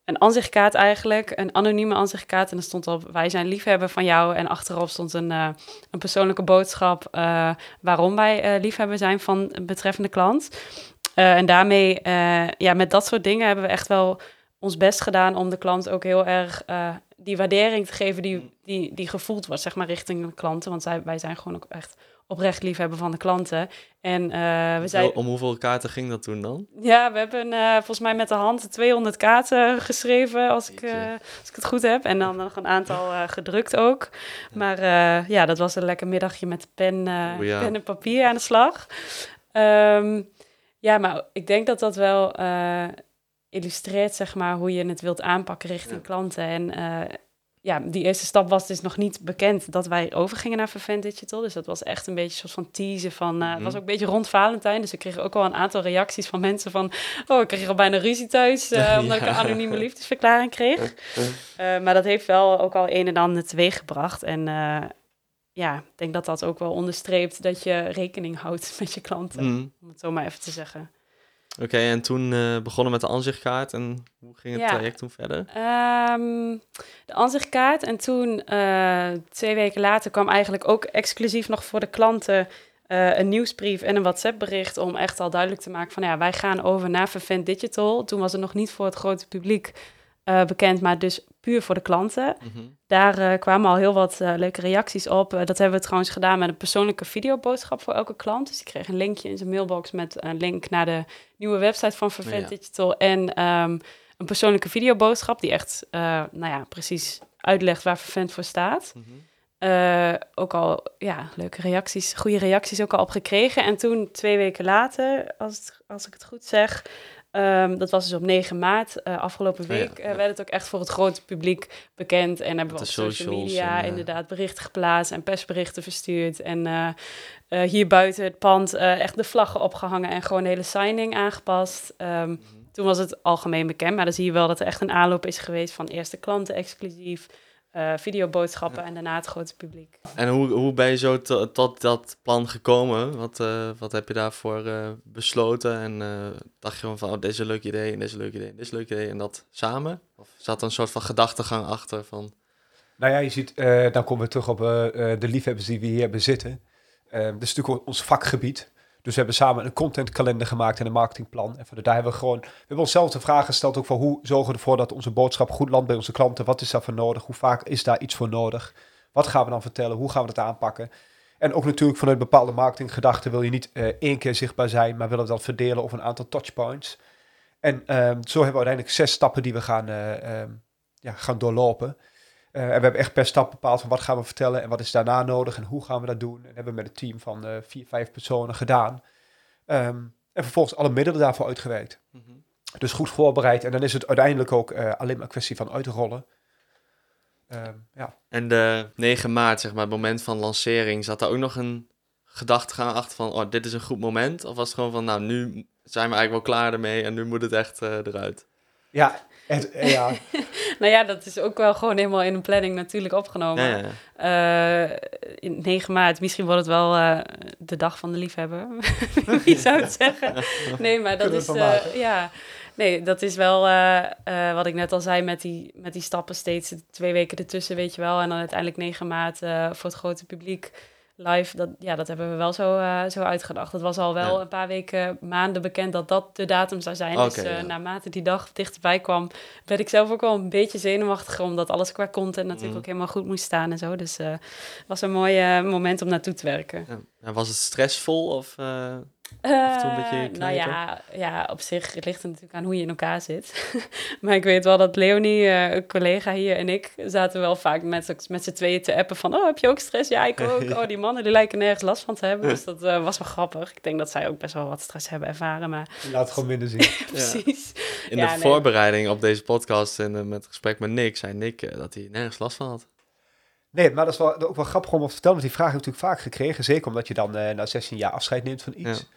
een aanzichtkaart eigenlijk, een anonieme aanzichtkaart. En er stond op, wij zijn liefhebber van jou. En achterop stond een, uh, een persoonlijke boodschap uh, waarom wij uh, liefhebber zijn van een betreffende klant. en daarmee, ja, met dat soort dingen hebben we echt wel ons best gedaan om de klant ook heel erg die waardering te geven die, die, die gevoeld wordt, zeg maar, richting de klanten. Want zij, wij zijn gewoon ook echt oprecht liefhebben van de klanten. En uh, we zijn... Om hoeveel kaarten ging dat toen dan? Ja, we hebben uh, volgens mij met de hand 200 kaarten geschreven, als ik, uh, als ik het goed heb. En dan nog een aantal gedrukt ook. Maar ja, dat was een lekker middagje met pen, oh, ja. pen en papier aan de slag. Um, ja, maar ik denk dat dat wel illustreert, zeg maar, hoe je het wilt aanpakken richting klanten. En eh, ja, die eerste stap was dus nog niet bekend dat wij overgingen naar Vervent Digital. Dus dat was echt een beetje een soort van teasen van... Uh, Het was Mhm. ook een beetje rond Valentijn. Dus ik kreeg ook al een aantal reacties van mensen van... Oh, ik kreeg al bijna ruzie thuis, (laughs) eh, Ja. omdat ik een anonieme liefdesverklaring kreeg. Eh, maar dat heeft wel ook al een en ander teweeg gebracht. En eh, ja, ik denk dat dat ook wel onderstreept dat je rekening houdt (laughs) met je klanten. Mhm. Om het zo maar even te zeggen. Oké, en toen eh, begonnen met de aanzichtkaart. En hoe ging het Ja. traject toen verder? Ehm, de aanzichtkaart. En toen, eh, twee weken later, kwam eigenlijk ook exclusief nog voor de klanten eh, een nieuwsbrief en een WhatsApp-bericht om echt al duidelijk te maken van ja, wij gaan over naar Vervent Digital. Toen was het nog niet voor het grote publiek bekend, maar dus puur voor de klanten. Mhm. Daar eh, kwamen al heel wat eh, leuke reacties op. Eh, dat hebben we trouwens gedaan met een persoonlijke videoboodschap voor elke klant. Dus die kreeg een linkje in zijn mailbox met een link naar de nieuwe website van Vervent Ja. Digital. En ehm, een persoonlijke videoboodschap die echt, nou ja, precies uitlegt waar Vervent voor staat. Mhm. Ook al, ja, leuke reacties, goede reacties ook al op gekregen. En toen, twee weken later, als, het, als ik het goed zeg, ehm, dat was dus op 9 maart, eh, afgelopen Oh ja, week, eh, werd het ook echt voor het grote publiek bekend. En hebben we op social media en, eh, inderdaad berichten geplaatst en persberichten verstuurd. En hier buiten het pand echt de vlaggen opgehangen en gewoon de hele signing aangepast. Ehm, Mhm. toen was het algemeen bekend, maar dan zie je wel dat er echt een aanloop is geweest van eerste klanten exclusief, eh, videoboodschappen en daarna het grote publiek. En hoe, hoe ben je zo to- tot dat plan gekomen? Wat, eh, wat heb je daarvoor eh, besloten? En eh, dacht je gewoon van, oh, dit is een leuk idee, en dit is een leuk idee, en dit is een leuk idee, en dat samen? Of zat er een soort van gedachtegang achter van... Nou ja, je ziet, eh, dan komen we terug op de liefhebbers die we hier hebben zitten. Dat is natuurlijk ons vakgebied. Dus we hebben samen een contentkalender gemaakt en een marketingplan. En de, daar hebben we gewoon, we hebben onszelf de vraag gesteld ook van hoe zorgen we ervoor dat onze boodschap goed landt bij onze klanten. Wat is daarvoor nodig? Hoe vaak is daar iets voor nodig? Wat gaan we dan vertellen? Hoe gaan we dat aanpakken? En ook natuurlijk vanuit bepaalde marketinggedachten wil je niet eh, één keer zichtbaar zijn, maar willen we dat verdelen over een aantal touchpoints. En ehm, zo hebben we uiteindelijk zes stappen die we gaan, eh, ehm, ja, gaan doorlopen. Eh, en we hebben echt per stap bepaald van wat gaan we vertellen en wat is daarna nodig en hoe gaan we dat doen. En dat hebben we met een team van eh, vier, vijf personen gedaan. Ehm, en vervolgens alle middelen daarvoor uitgewerkt. Dus goed voorbereid. En dan is het uiteindelijk ook eh, alleen maar een kwestie van uitrollen. Ehm, ja. En de 9 maart, zeg maar, het moment van lancering, zat daar ook nog een gedachtegang achter van, oh, dit is een goed moment? Of was het gewoon van, nou, nu zijn we eigenlijk wel klaar ermee en nu moet het echt eh, eruit? Ja, het, ja, (laughs) (laughs) Nou ja, dat is ook wel gewoon helemaal in een planning natuurlijk opgenomen. Ja, ja, ja. Eh, in 9 maart, misschien wordt het wel eh, de dag van de liefhebber. (laughs) Wie (laughs) zou het zeggen? Nee, maar dat is, eh, maken. ja, nee, dat is wel eh, eh, wat ik net al zei met die, met die stappen steeds twee weken ertussen, weet je wel. En dan uiteindelijk 9 maart eh, voor het grote publiek live. Dat, ja, dat hebben we wel zo, eh, zo uitgedacht. Het was al wel Ja. een paar weken, maanden bekend dat dat de datum zou zijn. Dus eh, ja. naarmate die dag dichterbij kwam, werd ik zelf ook wel een beetje zenuwachtiger, omdat alles qua content natuurlijk Mhm. ook helemaal goed moest staan en zo. Dus het was een mooi eh, moment om naartoe te werken. Ja. En was het stressvol of... eh, nou ja, ja, op zich het ligt er natuurlijk aan hoe je in elkaar zit. (laughs) maar ik weet wel dat Leonie, eh, een collega hier en ik zaten wel vaak met, met z'n tweeën te appen van... Oh, heb je ook stress? Ja, ik (laughs) ook. Oh, die mannen die lijken nergens last van te hebben. Dus dat eh, was wel grappig. Ik denk dat zij ook best wel wat stress hebben ervaren, maar laat het gewoon minder zien. (laughs) precies. In Ja, de nee. voorbereiding op deze podcast en met het gesprek met Nick, zei Nick dat hij nergens last van had. Nee, maar dat is wel, ook wel grappig om te vertellen, want die vraag heb ik natuurlijk vaak gekregen. Zeker omdat je dan eh, na 16 jaar afscheid neemt van iets.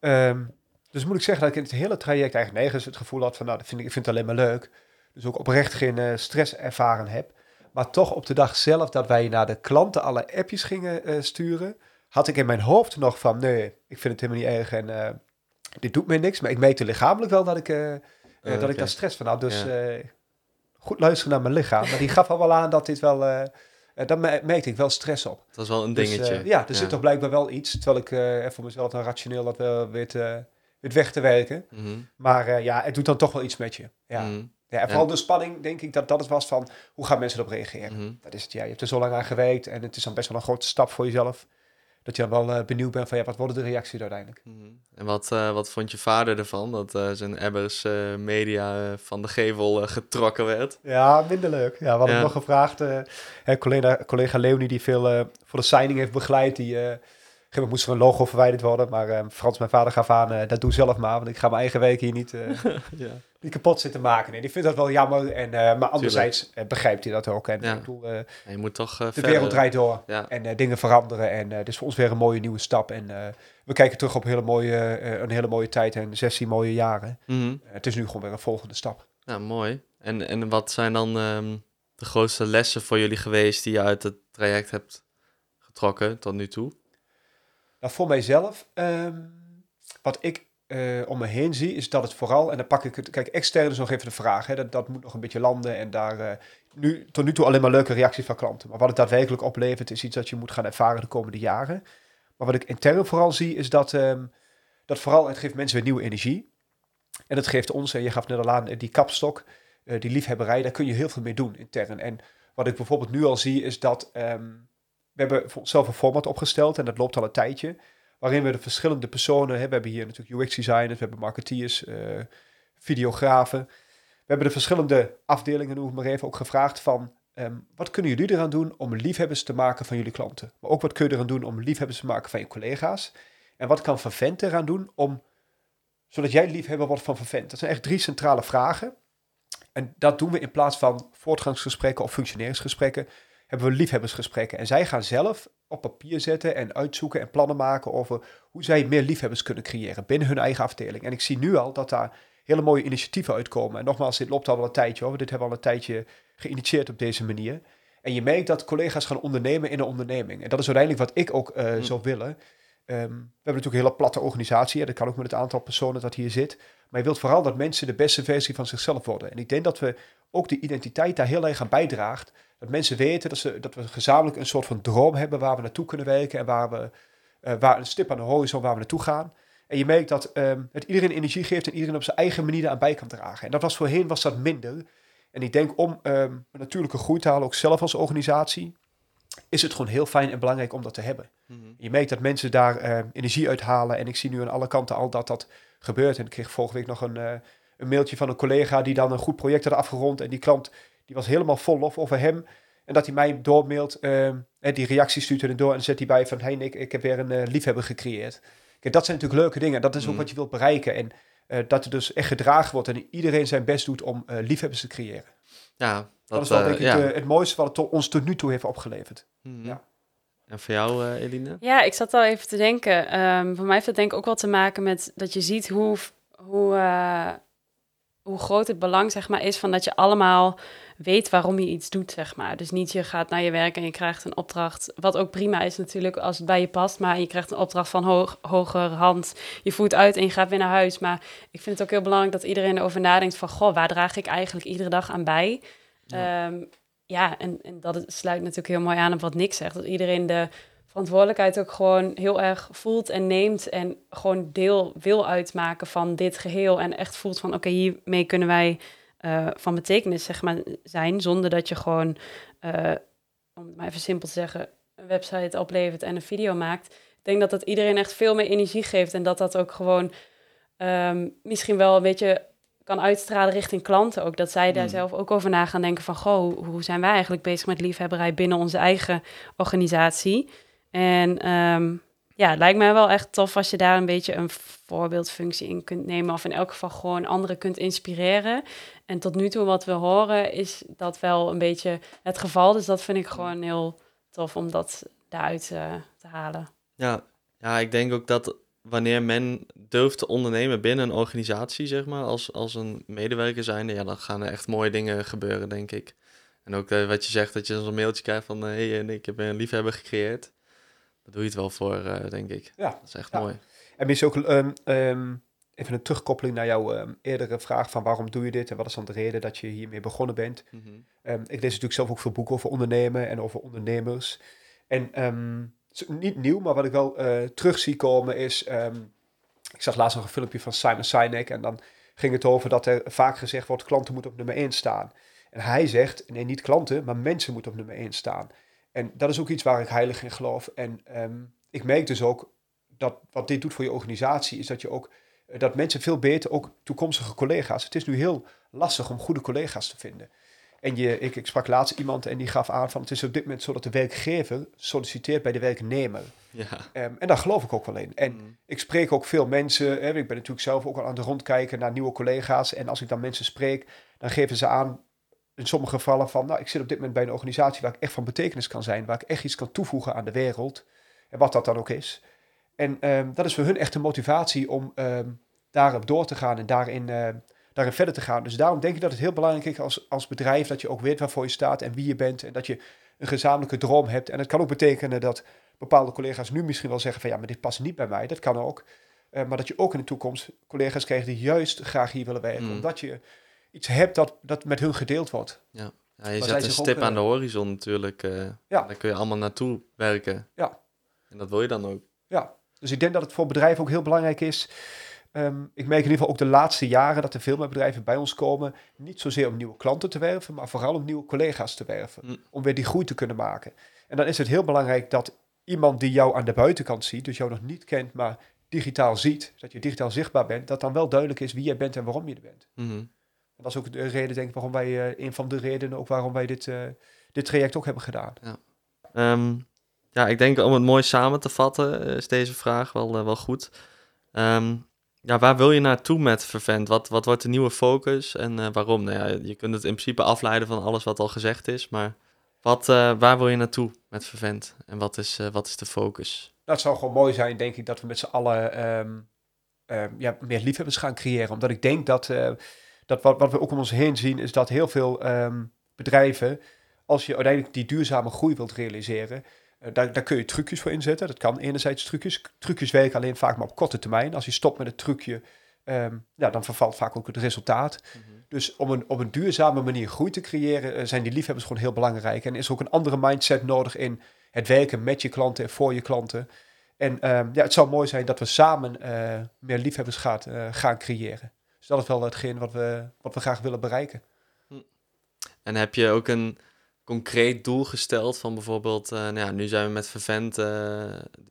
Ehm, dus moet ik zeggen dat ik in het hele traject eigenlijk nergens het gevoel had van, nou, dat vind ik, ik vind het alleen maar leuk. Dus ook oprecht geen eh, stress ervaren heb. Maar toch op de dag zelf dat wij naar de klanten alle appjes gingen eh, sturen, had ik in mijn hoofd nog van, nee, ik vind het helemaal niet erg en dit doet me niks. Maar ik merkte lichamelijk wel dat ik, eh, dat ik daar stress van had. Dus Ja. goed luisteren naar mijn lichaam. Maar die gaf al wel aan dat dit wel, daar me- merkte ik wel stress op. Dat was wel een Dus, dingetje. eh, ja, er zit toch blijkbaar wel iets. Terwijl ik eh, voor mezelf dan rationeel dat wel weet, eh, weet weg te werken. Mhm, Maar ja, het doet dan toch wel iets met je. Ja. mhm, Ja, en vooral de spanning, denk ik, dat dat het was van hoe gaan mensen erop reageren. mhm. Dat is het, ja. Je hebt er zo lang aan gewerkt en het is dan best wel een grote stap voor jezelf. Dat je dan wel eh, benieuwd bent van ja, wat worden de reacties uiteindelijk? Mhm. En wat, eh, wat vond je vader ervan, dat eh, zijn Ebbers media van de gevel getrokken werd? Ja, minder leuk. Ja, we hadden Ja. nog gevraagd. hè, collega, collega Leonie, die veel voor de signing heeft begeleid, die moment moest er een logo verwijderd worden. Maar Frans, mijn vader, gaf aan, dat doe zelf maar, want ik ga mijn eigen werk hier niet, (laughs) ja. Die kapot zit te maken. Nee, die vindt dat wel jammer. En, eh, maar anderzijds eh, begrijpt hij dat ook. En Ja. ik bedoel, eh, En je moet toch de verder- wereld draait door. Ja. En dingen veranderen. En dit is voor ons weer een mooie nieuwe stap. En we kijken terug op hele mooie, een hele mooie tijd en 16 mooie jaren. Mhm. Het is nu gewoon weer een volgende stap. Ja, mooi. En, en wat zijn dan ehm, de grootste lessen voor jullie geweest die je uit het traject hebt getrokken tot nu toe? Nou, voor mijzelf, ehm, wat ik eh, om me heen zie, is dat het vooral, en dan pak ik het, kijk, extern is nog even de vraag, hè, dat, dat moet nog een beetje landen en daar eh, nu, tot nu toe alleen maar leuke reacties van klanten. Maar wat het daadwerkelijk oplevert, is iets dat je moet gaan ervaren de komende jaren. Maar wat ik intern vooral zie, is dat, ehm, dat vooral, het geeft mensen weer nieuwe energie. En het geeft ons, en je gaf net al aan, eh, die kapstok, die liefhebberij, daar kun je heel veel mee doen intern. En wat ik bijvoorbeeld nu al zie, is dat ehm, we hebben onszelf een format opgesteld en dat loopt al een tijdje waarin we de verschillende personen hebben. We hebben hier natuurlijk UX-designers, we hebben marketeers, eh, videografen. We hebben de verschillende afdelingen, noem ik maar even, ook gevraagd van... ehm, wat kunnen jullie eraan doen om liefhebbers te maken van jullie klanten? Maar ook wat kun je eraan doen om liefhebbers te maken van je collega's? En wat kan Vervent eraan doen om... zodat jij liefhebber wordt van Vervent? Dat zijn echt drie centrale vragen. En dat doen we in plaats van voortgangsgesprekken of functioneringsgesprekken... hebben we liefhebbersgesprekken. En zij gaan zelf op papier zetten en uitzoeken en plannen maken over hoe zij meer liefhebbers kunnen creëren binnen hun eigen afdeling. En ik zie nu al dat daar hele mooie initiatieven uitkomen. En nogmaals, dit loopt al wel een tijdje hoor. Dit hebben we al een tijdje geïnitieerd op deze manier. En je merkt dat collega's gaan ondernemen in een onderneming. En dat is uiteindelijk wat ik ook eh, Hm. zou willen. Ehm, we hebben natuurlijk een hele platte organisatie. Dat kan ook met het aantal personen dat hier zit. Maar je wilt vooral dat mensen de beste versie van zichzelf worden. En ik denk dat we ook de identiteit daar heel erg aan bijdraagt. Dat mensen weten dat, ze, dat we gezamenlijk een soort van droom hebben waar we naartoe kunnen werken. En waar we eh, waar een stip aan de horizon waar we naartoe gaan. En je merkt dat ehm, het iedereen energie geeft en iedereen op zijn eigen manier aan bij kan dragen. En dat was voorheen was dat minder. En ik denk om ehm, een natuurlijke groei te halen, ook zelf als organisatie, is het gewoon heel fijn en belangrijk om dat te hebben. Mhm. Je merkt dat mensen daar ehm, energie uithalen. En ik zie nu aan alle kanten al dat dat gebeurt. En ik kreeg vorige week nog een, eh, een mailtje van een collega die dan een goed project had afgerond. En die klant die was helemaal vol lof over hem. En dat hij mij doormailt, ehm, en die reactie stuurt er door en dan zet hij bij van, hey Nick, ik heb weer een eh, liefhebber gecreëerd. Kijk, dat zijn natuurlijk leuke dingen. Dat is ook Mhm. wat je wilt bereiken. En eh, dat er dus echt gedragen wordt en iedereen zijn best doet om eh, liefhebbers te creëren. Ja, dat, Dat, is wel denk ik ja. het mooiste wat het to- ons tot nu toe heeft opgeleverd. Mhm. ja. En voor jou, eh, Eline? Ja, ik zat al even te denken. Ehm, voor mij heeft dat denk ik ook wel te maken met dat je ziet hoe, hoe, eh, hoe groot het belang zeg maar, is van dat je allemaal weet waarom je iets doet. Zeg maar. Dus niet je gaat naar je werk en je krijgt een opdracht. Wat ook prima is natuurlijk als het bij je past. Maar je krijgt een opdracht van hoog, hoger hand. Je voert uit en je gaat weer naar huis. Maar ik vind het ook heel belangrijk dat iedereen erover nadenkt van... Goh, waar draag ik eigenlijk iedere dag aan bij? Ja. Ja, ja en, en dat sluit natuurlijk heel mooi aan op wat Nick zegt. Dat iedereen de verantwoordelijkheid ook gewoon heel erg voelt en neemt. En gewoon deel wil uitmaken van dit geheel. En echt voelt van oké, hiermee kunnen wij eh, van betekenis zeg maar, zijn. Zonder dat je gewoon, eh, om het maar even simpel te zeggen, een website oplevert en een video maakt. Ik denk dat dat iedereen echt veel meer energie geeft. En dat dat ook gewoon ehm, misschien wel een beetje kan uitstralen richting klanten ook. Dat zij daar Mm. zelf ook over na gaan denken van... goh, hoe- hoe zijn wij eigenlijk bezig met liefhebberij binnen onze eigen organisatie? En ehm, ja, het lijkt mij wel echt tof als je daar een beetje een voorbeeldfunctie in kunt nemen... of in elk geval gewoon anderen kunt inspireren. En tot nu toe wat we horen is dat wel een beetje het geval. Dus dat vind ik gewoon heel tof om dat daaruit eh, te halen. Ja. ja, ik denk ook dat wanneer men durft te ondernemen binnen een organisatie, zeg maar, als, als een medewerker zijnde, ja, dan gaan er echt mooie dingen gebeuren, denk ik. En ook eh, wat je zegt, dat je zo'n mailtje krijgt van, hé, hey, eh, ik heb een liefhebber gecreëerd. Daar doe je het wel voor, eh, denk ik. Ja, Dat is echt Ja. mooi. En misschien ook ehm, ehm, even een terugkoppeling naar jouw ehm, eerdere vraag van waarom doe je dit en wat is dan de reden dat je hiermee begonnen bent. Mhm. Ik lees natuurlijk zelf ook veel boeken over ondernemen en over ondernemers. En niet nieuw, maar wat ik wel eh, terug zie komen is... ik zag laatst nog een filmpje van Simon Sinek en dan ging het over dat er vaak gezegd wordt... klanten moeten op nummer 1 staan. En hij zegt, nee, niet klanten, maar mensen moeten op nummer 1 staan. En dat is ook iets waar ik heilig in geloof. En ehm, ik merk dus ook dat wat dit doet voor je organisatie... is dat je ook eh, dat mensen veel beter, ook toekomstige collega's... het is nu heel lastig om goede collega's te vinden. En je, ik, ik sprak laatst iemand en die gaf aan van het is op dit moment zo dat de werkgever solliciteert bij de werknemer. Ja. Ehm, en daar geloof ik ook wel in. En Mm. ik spreek ook veel mensen. Hè, ik ben natuurlijk zelf ook al aan het rondkijken naar nieuwe collega's. En als ik dan mensen spreek, dan geven ze aan in sommige gevallen van... Nou, ik zit op dit moment bij een organisatie waar ik echt van betekenis kan zijn. Waar ik echt iets kan toevoegen aan de wereld. En wat dat dan ook is. En ehm, dat is voor hun echt de motivatie om ehm, daarop door te gaan en daarin, eh, daarin verder te gaan. Dus daarom denk ik dat het heel belangrijk is als, als bedrijf dat je ook weet waarvoor je staat en wie je bent. En dat je een gezamenlijke droom hebt. En het kan ook betekenen dat bepaalde collega's nu misschien wel zeggen van ja, maar dit past niet bij mij. Dat kan ook. Eh, maar dat je ook in de toekomst collega's krijgt die juist graag hier willen werken. Mm. Omdat je iets hebt dat, dat met hun gedeeld wordt. Ja, je zij zet een stip aan de eh, horizon natuurlijk. eh, Ja. Daar kun je allemaal naartoe werken. Ja. En dat wil je dan ook. Ja, dus ik denk dat het voor bedrijven ook heel belangrijk is. Ehm, ik merk in ieder geval ook de laatste jaren dat er veel meer bedrijven bij ons komen. Niet zozeer om nieuwe klanten te werven, maar vooral om nieuwe collega's te werven. Mm. Om weer die groei te kunnen maken. En dan is het heel belangrijk dat iemand die jou aan de buitenkant ziet, dus jou nog niet kent, maar digitaal ziet, dat je digitaal zichtbaar bent, dat dan wel duidelijk is wie jij bent en waarom je er bent. Mhm. En dat is ook de reden, denk ik, waarom wij, eh, een van de redenen ook waarom wij dit, eh, dit traject ook hebben gedaan. Ehm, ja, ik denk om het mooi samen te vatten, eh, is deze vraag wel, wel goed. Ehm, ja, waar wil je naartoe met Vervent? Wat, wat wordt de nieuwe focus en waarom? Nou ja, je kunt het in principe afleiden van alles wat al gezegd is, maar wat, waar wil je naartoe met Vervent? En wat is, wat is de focus? Het zou gewoon mooi zijn, denk ik, dat we met z'n allen ehm, ja, meer liefhebbers gaan creëren. Omdat ik denk dat, dat wat, wat we ook om ons heen zien, is dat heel veel ehm, bedrijven, als je uiteindelijk die duurzame groei wilt realiseren, eh, daar, daar kun je trucjes voor inzetten. Dat kan enerzijds trucjes. Trucjes werken alleen vaak maar op korte termijn. Als je stopt met het trucje, ehm, ja, dan vervalt vaak ook het resultaat. Dus om een, op een duurzame manier groei te creëren, eh, zijn die liefhebbers gewoon heel belangrijk. En is ook een andere mindset nodig in het werken met je klanten en voor je klanten. En ehm, ja, het zou mooi zijn dat we samen eh, meer liefhebbers gaat, gaan creëren. Dus dat is wel hetgeen wat we, wat we graag willen bereiken. En heb je ook een concreet doel gesteld van bijvoorbeeld, eh, nou ja, nu zijn we met Vervent, eh,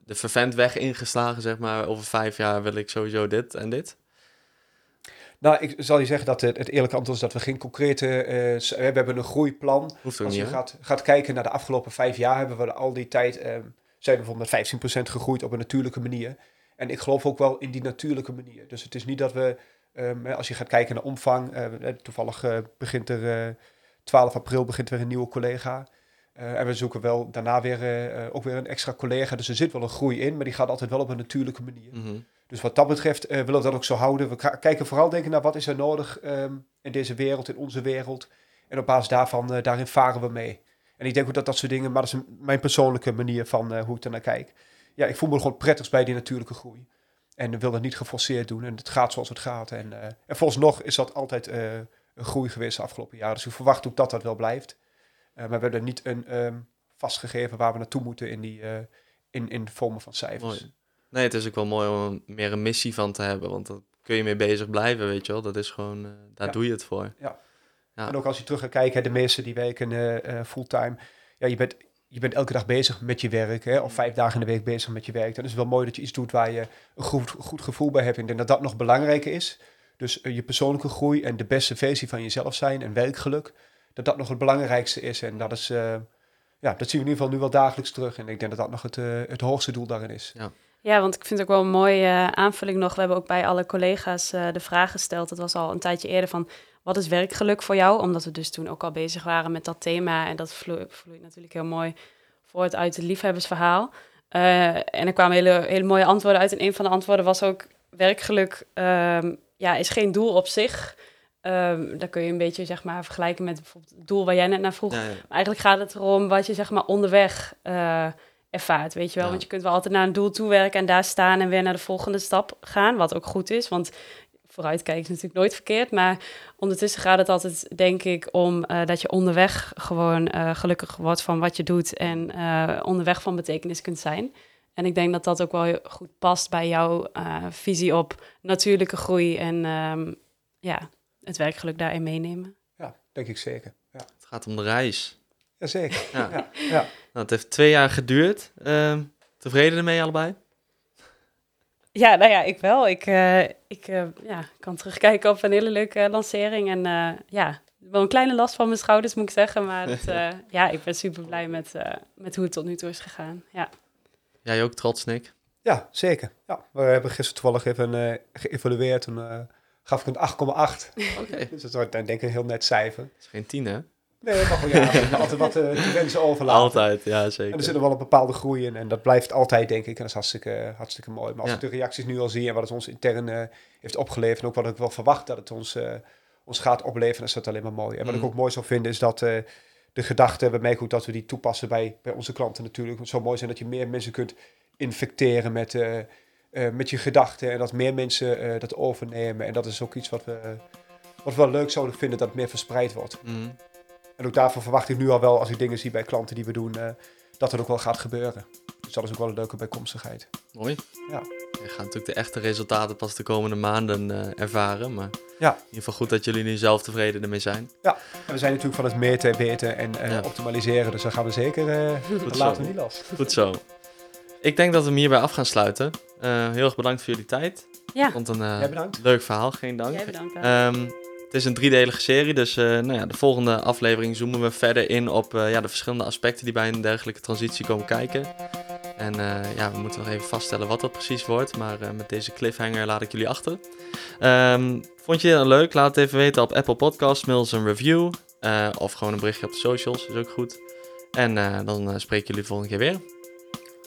de Vervent-weg ingeslagen, zeg maar. Over vijf jaar wil ik sowieso dit en dit. Nou, ik zal je zeggen dat het, het eerlijke antwoord is dat we geen concrete... eh, we hebben een groeiplan. Hoeft Als je gaat, gaat kijken naar de afgelopen vijf jaar, hebben we al die tijd, zijn we bijvoorbeeld met 15% gegroeid op een natuurlijke manier. En ik geloof ook wel in die natuurlijke manier. Dus het is niet dat we, ehm, als je gaat kijken naar omvang, eh, eh, toevallig eh, begint er eh 12 april begint weer een nieuwe collega. Eh, en we zoeken wel daarna weer eh, eh, ook weer een extra collega. Dus er zit wel een groei in, maar die gaat altijd wel op een natuurlijke manier. Mhm. Dus wat dat betreft eh, willen we dat ook zo houden. We kijken vooral denken naar wat is er nodig ehm, in deze wereld, in onze wereld. En op basis daarvan, eh, daarin varen we mee. En ik denk ook dat dat soort dingen, maar dat is een- mijn persoonlijke manier van eh, hoe ik er naar kijk. Ja, ik voel me gewoon prettigst bij die natuurlijke groei. En wil dat niet geforceerd doen. En het gaat zoals het gaat. En, eh en volgens nog is dat altijd eh, een groei geweest de afgelopen jaren. Dus ik verwacht ook dat dat wel blijft. Eh, maar we hebben niet een ehm, vastgegeven waar we naartoe moeten in, die, in, in vormen van cijfers. Mooi. Nee, het is ook wel mooi om meer een missie van te hebben, want dan kun je mee bezig blijven, weet je wel. Dat is gewoon, daar Ja. doe je het voor. Ja. En ook als je terug gaat kijken, hè, de meesten die werken fulltime. Ja, je bent, je bent elke dag bezig met je werk. Hè, of vijf dagen in de week bezig met je werk. Dan is het wel mooi dat je iets doet waar je een goed, goed gevoel bij hebt. Ik denk dat dat nog belangrijker is. Dus eh, je persoonlijke groei en de beste versie van jezelf zijn en werkgeluk. Dat dat nog het belangrijkste is. En dat is, eh, ja, dat zien we in ieder geval nu wel dagelijks terug. En ik denk dat dat nog het, eh, het hoogste doel daarin is. Ja, want ik vind het ook wel een mooie eh, aanvulling nog. We hebben ook bij alle collega's eh, de vraag gesteld. Dat was al een tijdje eerder van, wat is werkgeluk voor jou? Omdat we dus toen ook al bezig waren met dat thema. En dat vloe- vloeit natuurlijk heel mooi voort uit het liefhebbersverhaal. Eh, en er kwamen hele, hele mooie antwoorden uit. En een van de antwoorden was ook, werkgeluk ehm, ja, is geen doel op zich. Ehm daar kun je een beetje zeg maar, vergelijken met bijvoorbeeld het doel waar jij net naar vroeg. Ja, ja. Maar eigenlijk gaat het erom wat je zeg maar onderweg eh, ervaart, weet je wel. Ja. Want je kunt wel altijd naar een doel toe werken en daar staan en weer naar de volgende stap gaan, wat ook goed is, want vooruitkijken is natuurlijk nooit verkeerd. Maar ondertussen gaat het altijd, denk ik, om eh, dat je onderweg gewoon eh, gelukkig wordt van wat je doet en eh, onderweg van betekenis kunt zijn. En ik denk dat dat ook wel goed past bij jouw eh, visie op natuurlijke groei en ehm, ja, het werkgeluk daarin meenemen. Ja, denk ik zeker. Ja, Het gaat om de reis. Jazeker. Ja. Ja, ja. Nou, het heeft twee jaar geduurd. Ehm, tevreden ermee allebei? Ja, nou ja, ik wel. Ik, eh, ik eh, ja, kan terugkijken op een hele leuke eh, lancering. En eh, ja, wel een kleine last van mijn schouders, moet ik zeggen. Maar het, (laughs) eh, ja, ik ben super blij met, eh, met hoe het tot nu toe is gegaan. Ja. Jij ook trots, Nick? Ja, zeker. Ja, we hebben gisteren toevallig even uh, geëvalueerd. Toen uh, gaf ik een 8,8. Oké. (laughs) dus dat is denk ik een heel net cijfer. Dat is geen 10, hè? Nee, maar gewoon ja, altijd wat uh, te wensen overlaten. Altijd, ja zeker. En er zit er wel een bepaalde groei in en dat blijft altijd, denk ik. En dat is hartstikke, hartstikke mooi. Maar als Ja. ik de reacties nu al zie en wat het ons intern eh, heeft opgeleverd... en ook wat ik wel verwacht dat het ons, eh, ons gaat opleveren, is dat alleen maar mooi. En wat Mhm. ik ook mooi zou vinden is dat eh, de gedachte... bij mij goed dat we die toepassen bij, bij onze klanten natuurlijk. Het zou mooi zijn dat je meer mensen kunt infecteren met, eh, eh, met je gedachten... en dat meer mensen eh, dat overnemen. En dat is ook iets wat we, wat we wel leuk zouden vinden, dat het meer verspreid wordt. Mhm. En ook daarvoor verwacht ik nu al wel, als ik dingen zie bij klanten die we doen, eh, dat het ook wel gaat gebeuren. Dus dat is ook wel een leuke bijkomstigheid. Mooi. Ja. Je gaat natuurlijk de echte resultaten pas de komende maanden eh, ervaren. Maar Ja. in ieder geval goed dat jullie nu zelf tevreden ermee zijn. En we zijn natuurlijk van het meten, weten en eh, Ja. optimaliseren. Dus daar gaan we zeker, eh dat laten we niet los. Goed zo. Ik denk dat we hem hierbij af gaan sluiten. Eh, heel erg bedankt voor jullie tijd. Ja, Vond een eh, Jij bedankt. leuk verhaal, geen dank. jij bedankt. Het is een driedelige serie, dus eh, nou ja, de volgende aflevering zoomen we verder in op eh, ja, de verschillende aspecten die bij een dergelijke transitie komen kijken. En eh, ja, we moeten nog even vaststellen wat dat precies wordt, maar eh, met deze cliffhanger laat ik jullie achter. Ehm, vond je het leuk? Laat het even weten op Apple Podcasts, mail ons een review eh, of gewoon een berichtje op de socials, is ook goed. En eh, dan eh, spreken jullie de volgende keer weer.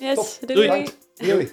yes, top. doei. Doei. Jullie.